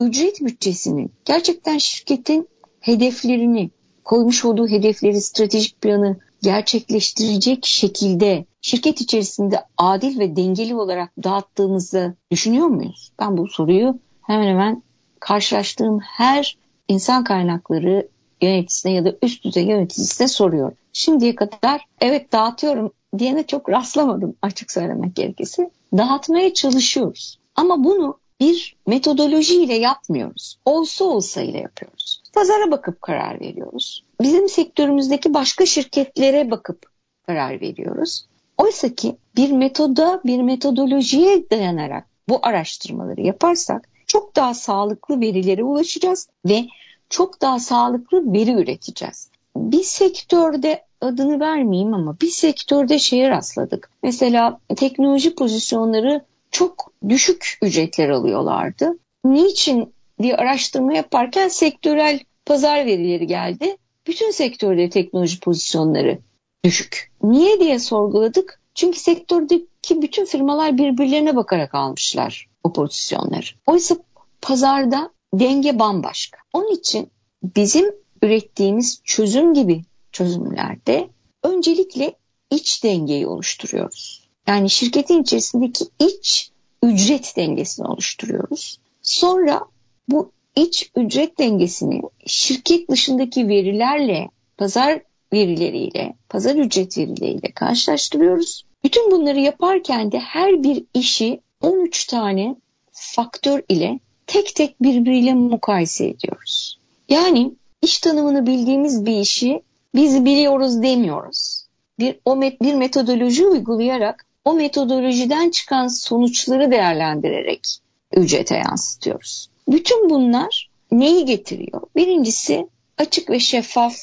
ücret bütçesinin gerçekten şirketin hedeflerini, koymuş olduğu hedefleri, stratejik planı gerçekleştirecek şekilde şirket içerisinde adil ve dengeli olarak dağıttığımızı düşünüyor muyuz? Ben bu soruyu hemen hemen karşılaştığım her insan kaynakları yöneticisine ya da üst düzey yöneticisine soruyorum. Şimdiye kadar evet dağıtıyorum diyene çok rastlamadım açık söylemek gerekirse. Dağıtmaya çalışıyoruz. Ama bunu bir metodoloji ile yapmıyoruz. Olsa olsa ile yapıyoruz. Pazara bakıp karar veriyoruz. Bizim sektörümüzdeki başka şirketlere bakıp karar veriyoruz. Oysa ki bir metoda, bir metodolojiye dayanarak bu araştırmaları yaparsak çok daha sağlıklı verilere ulaşacağız ve çok daha sağlıklı veri üreteceğiz. Bir sektörde adını vermeyeyim ama bir sektörde şeye rastladık. Mesela teknoloji pozisyonları çok düşük ücretler alıyorlardı. Niçin diye araştırma yaparken sektörel pazar verileri geldi. Bütün sektörde teknoloji pozisyonları düşük. Niye diye sorguladık? Çünkü sektördeki bütün firmalar birbirlerine bakarak almışlar o pozisyonları. Oysa pazarda denge bambaşka. Onun için bizim ürettiğimiz çözüm gibi çözümlerde öncelikle iç dengeyi oluşturuyoruz. Yani şirketin içerisindeki iç ücret dengesini oluşturuyoruz. Sonra bu iç ücret dengesini şirket dışındaki verilerle, pazar verileriyle, pazar ücret verileriyle karşılaştırıyoruz. Bütün bunları yaparken de her bir işi 13 tane faktör ile tek tek birbiriyle mukayese ediyoruz. Yani iş tanımını bildiğimiz bir işi biz biliyoruz demiyoruz. Bir o met, bir metodoloji uygulayarak o metodolojiden çıkan sonuçları değerlendirerek ücrete yansıtıyoruz. Bütün bunlar neyi getiriyor? Birincisi açık ve şeffaf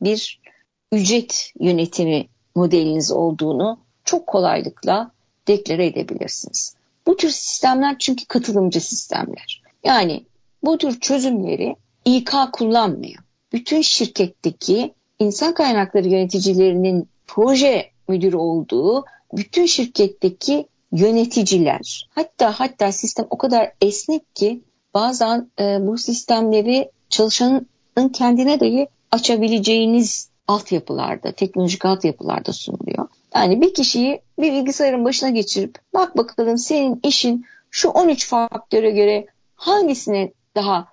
bir ücret yönetimi modeliniz olduğunu çok kolaylıkla deklare edebilirsiniz. Bu tür sistemler çünkü katılımcı sistemler. Yani bu tür çözümleri İK kullanmıyor. Bütün şirketteki insan kaynakları yöneticilerinin proje müdürü olduğu bütün şirketteki yöneticiler hatta hatta sistem o kadar esnek ki bazen e, bu sistemleri çalışanın kendine dahi açabileceğiniz altyapılarda, teknolojik altyapılarda sunuluyor. Yani bir kişiyi bir bilgisayarın başına geçirip bak bakalım senin işin şu 13 faktöre göre hangisine daha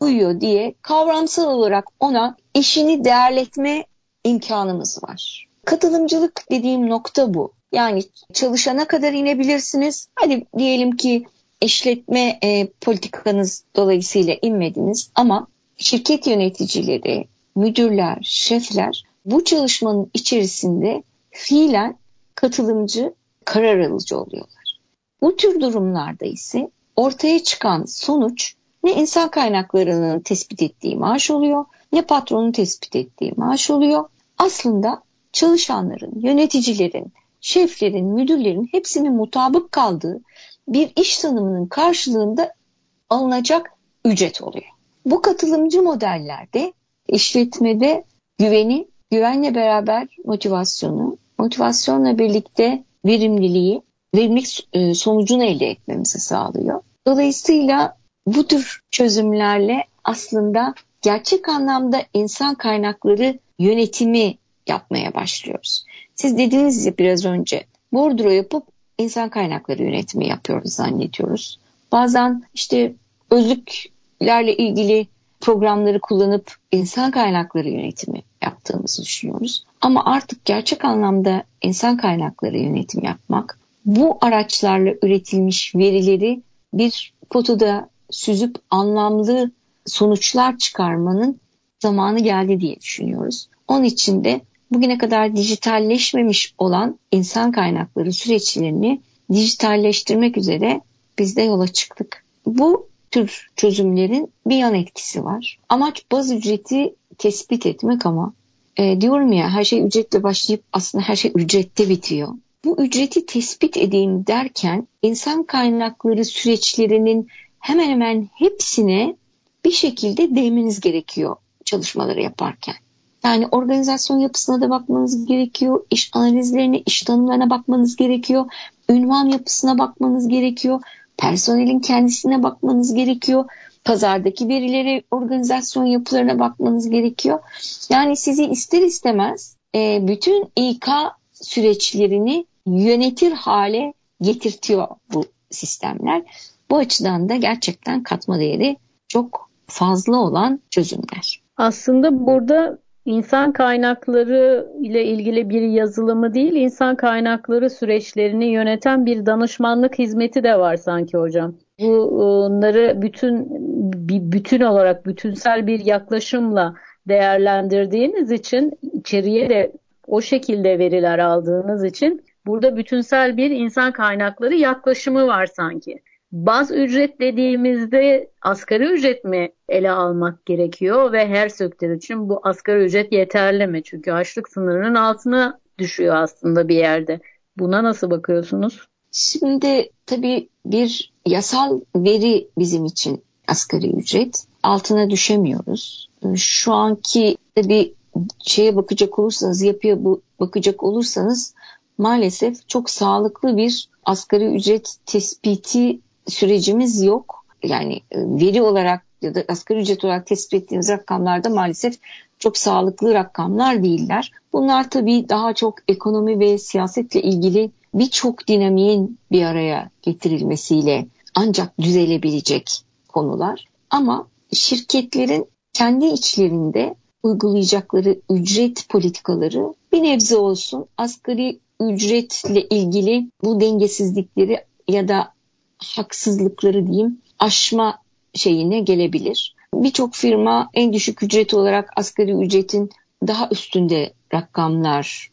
uyuyor diye kavramsal olarak ona işini değerletme imkanımız var. Katılımcılık dediğim nokta bu. Yani çalışana kadar inebilirsiniz. Hadi diyelim ki işletme e, politikanız dolayısıyla inmediniz ama şirket yöneticileri, müdürler, şefler bu çalışmanın içerisinde fiilen katılımcı, karar alıcı oluyorlar. Bu tür durumlarda ise ortaya çıkan sonuç ne insan kaynaklarının tespit ettiği maaş oluyor ne patronun tespit ettiği maaş oluyor. Aslında çalışanların, yöneticilerin, şeflerin, müdürlerin hepsinin mutabık kaldığı bir iş tanımının karşılığında alınacak ücret oluyor. Bu katılımcı modellerde işletmede güveni, güvenle beraber motivasyonu, motivasyonla birlikte verimliliği, verimlilik e, sonucunu elde etmemizi sağlıyor. Dolayısıyla bu tür çözümlerle aslında gerçek anlamda insan kaynakları yönetimi yapmaya başlıyoruz. Siz dediğiniz gibi biraz önce bordro yapıp insan kaynakları yönetimi yapıyoruz zannediyoruz. Bazen işte özlüklerle ilgili programları kullanıp insan kaynakları yönetimi yaptığımızı düşünüyoruz. Ama artık gerçek anlamda insan kaynakları yönetim yapmak, bu araçlarla üretilmiş verileri bir potoda süzüp anlamlı sonuçlar çıkarmanın zamanı geldi diye düşünüyoruz. Onun için de bugüne kadar dijitalleşmemiş olan insan kaynakları süreçlerini dijitalleştirmek üzere biz de yola çıktık. Bu tür çözümlerin bir yan etkisi var. Amaç baz ücreti tespit etmek ama e, diyorum ya her şey ücretle başlayıp aslında her şey ücrette bitiyor. Bu ücreti tespit edeyim derken insan kaynakları süreçlerinin hemen hemen hepsine bir şekilde değmeniz gerekiyor çalışmaları yaparken. Yani organizasyon yapısına da bakmanız gerekiyor, iş analizlerine, iş tanımlarına bakmanız gerekiyor, ünvan yapısına bakmanız gerekiyor, personelin kendisine bakmanız gerekiyor, pazardaki verileri, organizasyon yapılarına bakmanız gerekiyor. Yani sizi ister istemez e, bütün İK süreçlerini yönetir hale getirtiyor bu sistemler. Bu açıdan da gerçekten katma değeri çok fazla olan çözümler.
Aslında burada insan kaynakları ile ilgili bir yazılımı değil, insan kaynakları süreçlerini yöneten bir danışmanlık hizmeti de var sanki hocam. Bunları bütün bir bütün olarak bütünsel bir yaklaşımla değerlendirdiğiniz için içeriye de o şekilde veriler aldığınız için burada bütünsel bir insan kaynakları yaklaşımı var sanki. Baz ücret dediğimizde asgari ücret mi ele almak gerekiyor ve her sektör için bu asgari ücret yeterli mi? Çünkü açlık sınırının altına düşüyor aslında bir yerde. Buna nasıl bakıyorsunuz?
Şimdi tabii bir yasal veri bizim için asgari ücret. Altına düşemiyoruz. Şu anki bir şeye bakacak olursanız, yapıya bakacak olursanız maalesef çok sağlıklı bir asgari ücret tespiti sürecimiz yok. Yani e, veri olarak ya da asgari ücret olarak tespit ettiğimiz rakamlarda maalesef çok sağlıklı rakamlar değiller. Bunlar tabii daha çok ekonomi ve siyasetle ilgili birçok dinamiğin bir araya getirilmesiyle ancak düzelebilecek konular. Ama şirketlerin kendi içlerinde uygulayacakları ücret politikaları bir nebze olsun asgari ücretle ilgili bu dengesizlikleri ya da haksızlıkları diyeyim aşma şeyine gelebilir. Birçok firma en düşük ücret olarak asgari ücretin daha üstünde rakamlar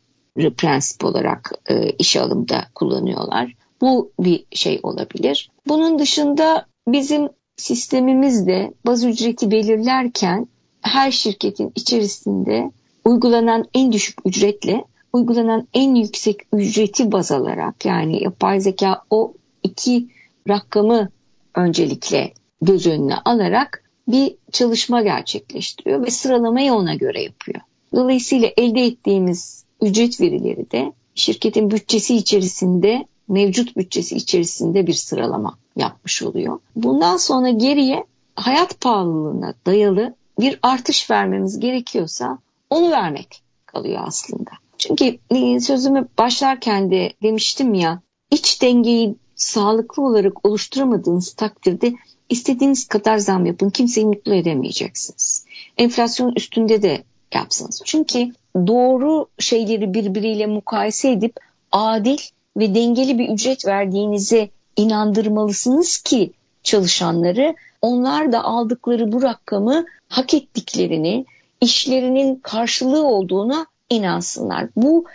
prensip olarak e, işe alımda kullanıyorlar. Bu bir şey olabilir. Bunun dışında bizim sistemimizde baz ücreti belirlerken her şirketin içerisinde uygulanan en düşük ücretle uygulanan en yüksek ücreti baz alarak yani yapay zeka o iki rakamı öncelikle göz önüne alarak bir çalışma gerçekleştiriyor ve sıralamayı ona göre yapıyor. Dolayısıyla elde ettiğimiz ücret verileri de şirketin bütçesi içerisinde mevcut bütçesi içerisinde bir sıralama yapmış oluyor. Bundan sonra geriye hayat pahalılığına dayalı bir artış vermemiz gerekiyorsa onu vermek kalıyor aslında. Çünkü e, sözümü başlarken de demiştim ya iç dengeyi sağlıklı olarak oluşturamadığınız takdirde istediğiniz kadar zam yapın kimseyi mutlu edemeyeceksiniz. Enflasyon üstünde de yapsınız. Çünkü doğru şeyleri birbiriyle mukayese edip adil ve dengeli bir ücret verdiğinize inandırmalısınız ki çalışanları onlar da aldıkları bu rakamı hak ettiklerini, işlerinin karşılığı olduğuna inansınlar. Bu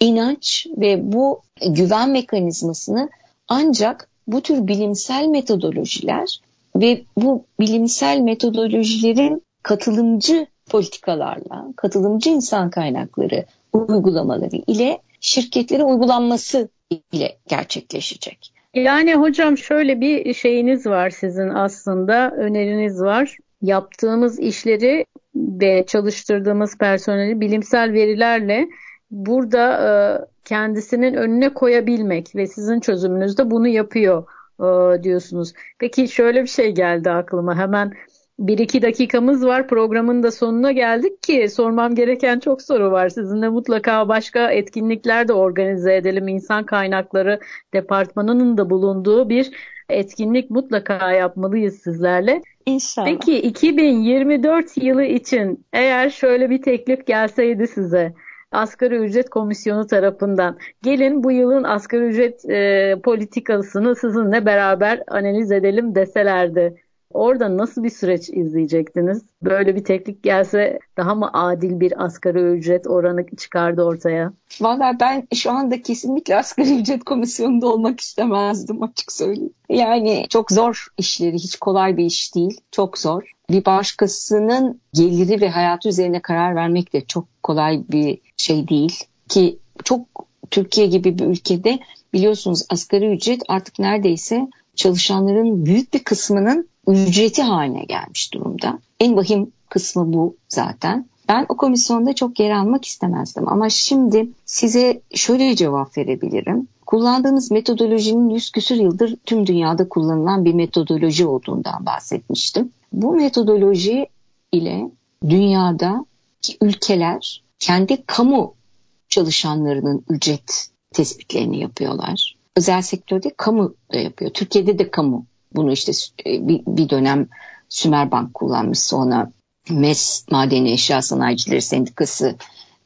inanç ve bu güven mekanizmasını ancak bu tür bilimsel metodolojiler ve bu bilimsel metodolojilerin katılımcı politikalarla, katılımcı insan kaynakları uygulamaları ile şirketlere uygulanması ile gerçekleşecek.
Yani hocam şöyle bir şeyiniz var sizin aslında öneriniz var. Yaptığımız işleri ve çalıştırdığımız personeli bilimsel verilerle burada e, kendisinin önüne koyabilmek ve sizin çözümünüzde bunu yapıyor e, diyorsunuz. Peki şöyle bir şey geldi aklıma hemen bir iki dakikamız var. Programın da sonuna geldik ki sormam gereken çok soru var. Sizinle mutlaka başka etkinlikler de organize edelim. İnsan kaynakları departmanının da bulunduğu bir etkinlik mutlaka yapmalıyız sizlerle.
İnşallah.
Peki 2024 yılı için eğer şöyle bir teklif gelseydi size asgari ücret komisyonu tarafından gelin bu yılın asgari ücret e, politikasını sizinle beraber analiz edelim deselerdi Orada nasıl bir süreç izleyecektiniz? Böyle bir teklif gelse daha mı adil bir asgari ücret oranı çıkardı ortaya?
Valla ben şu anda kesinlikle asgari ücret komisyonunda olmak istemezdim açık söyleyeyim. Yani çok zor işleri, hiç kolay bir iş değil. Çok zor. Bir başkasının geliri ve hayatı üzerine karar vermek de çok kolay bir şey değil. Ki çok Türkiye gibi bir ülkede biliyorsunuz asgari ücret artık neredeyse çalışanların büyük bir kısmının ücreti haline gelmiş durumda. En vahim kısmı bu zaten. Ben o komisyonda çok yer almak istemezdim ama şimdi size şöyle cevap verebilirim. Kullandığımız metodolojinin yüz küsür yıldır tüm dünyada kullanılan bir metodoloji olduğundan bahsetmiştim. Bu metodoloji ile dünyada ülkeler kendi kamu çalışanlarının ücret tespitlerini yapıyorlar. Özel sektörde kamu da yapıyor. Türkiye'de de kamu bunu işte e, bir, dönem Sümerbank kullanmış sonra MES Madeni Eşya Sanayicileri Sendikası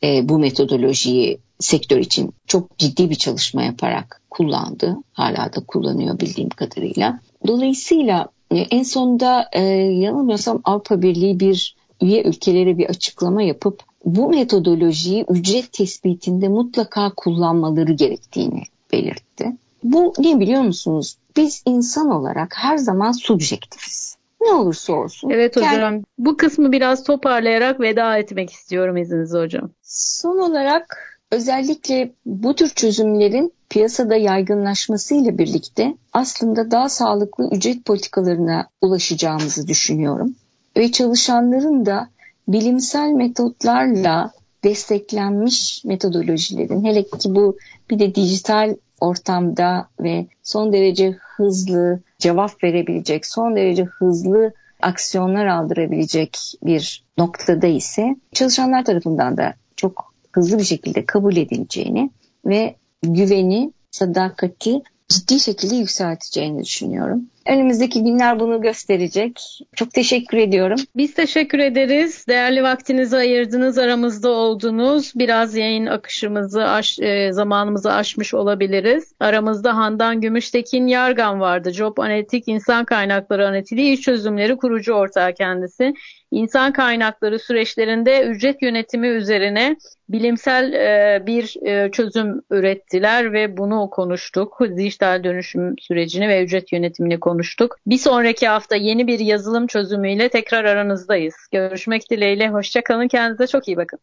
e, bu metodolojiyi sektör için çok ciddi bir çalışma yaparak kullandı. Hala da kullanıyor bildiğim kadarıyla. Dolayısıyla e, en sonunda e, yanılmıyorsam Avrupa Birliği bir üye ülkelere bir açıklama yapıp bu metodolojiyi ücret tespitinde mutlaka kullanmaları gerektiğini belirtti. Bu ne biliyor musunuz? Biz insan olarak her zaman subjektifiz. Ne olursa olsun.
Evet hocam. Yani, bu kısmı biraz toparlayarak veda etmek istiyorum izninizle hocam.
Son olarak özellikle bu tür çözümlerin piyasada yaygınlaşmasıyla birlikte aslında daha sağlıklı ücret politikalarına ulaşacağımızı düşünüyorum. Ve çalışanların da bilimsel metotlarla desteklenmiş metodolojilerin hele ki bu bir de dijital ortamda ve son derece hızlı cevap verebilecek, son derece hızlı aksiyonlar aldırabilecek bir noktada ise çalışanlar tarafından da çok hızlı bir şekilde kabul edileceğini ve güveni, sadakati ciddi şekilde yükselteceğini düşünüyorum. Önümüzdeki günler bunu gösterecek. Çok teşekkür ediyorum.
Biz teşekkür ederiz. Değerli vaktinizi ayırdınız, aramızda oldunuz. Biraz yayın akışımızı, aş, e, zamanımızı aşmış olabiliriz. Aramızda Handan Gümüştekin Yargan vardı. Job Analitik İnsan Kaynakları Analitliği İş Çözümleri kurucu ortağı kendisi. İnsan kaynakları süreçlerinde ücret yönetimi üzerine bilimsel e, bir e, çözüm ürettiler ve bunu konuştuk. Dijital dönüşüm sürecini ve ücret yönetimini konuştuk. Bir sonraki hafta yeni bir yazılım çözümüyle tekrar aranızdayız. Görüşmek dileğiyle. Hoşçakalın. Kendinize çok iyi bakın.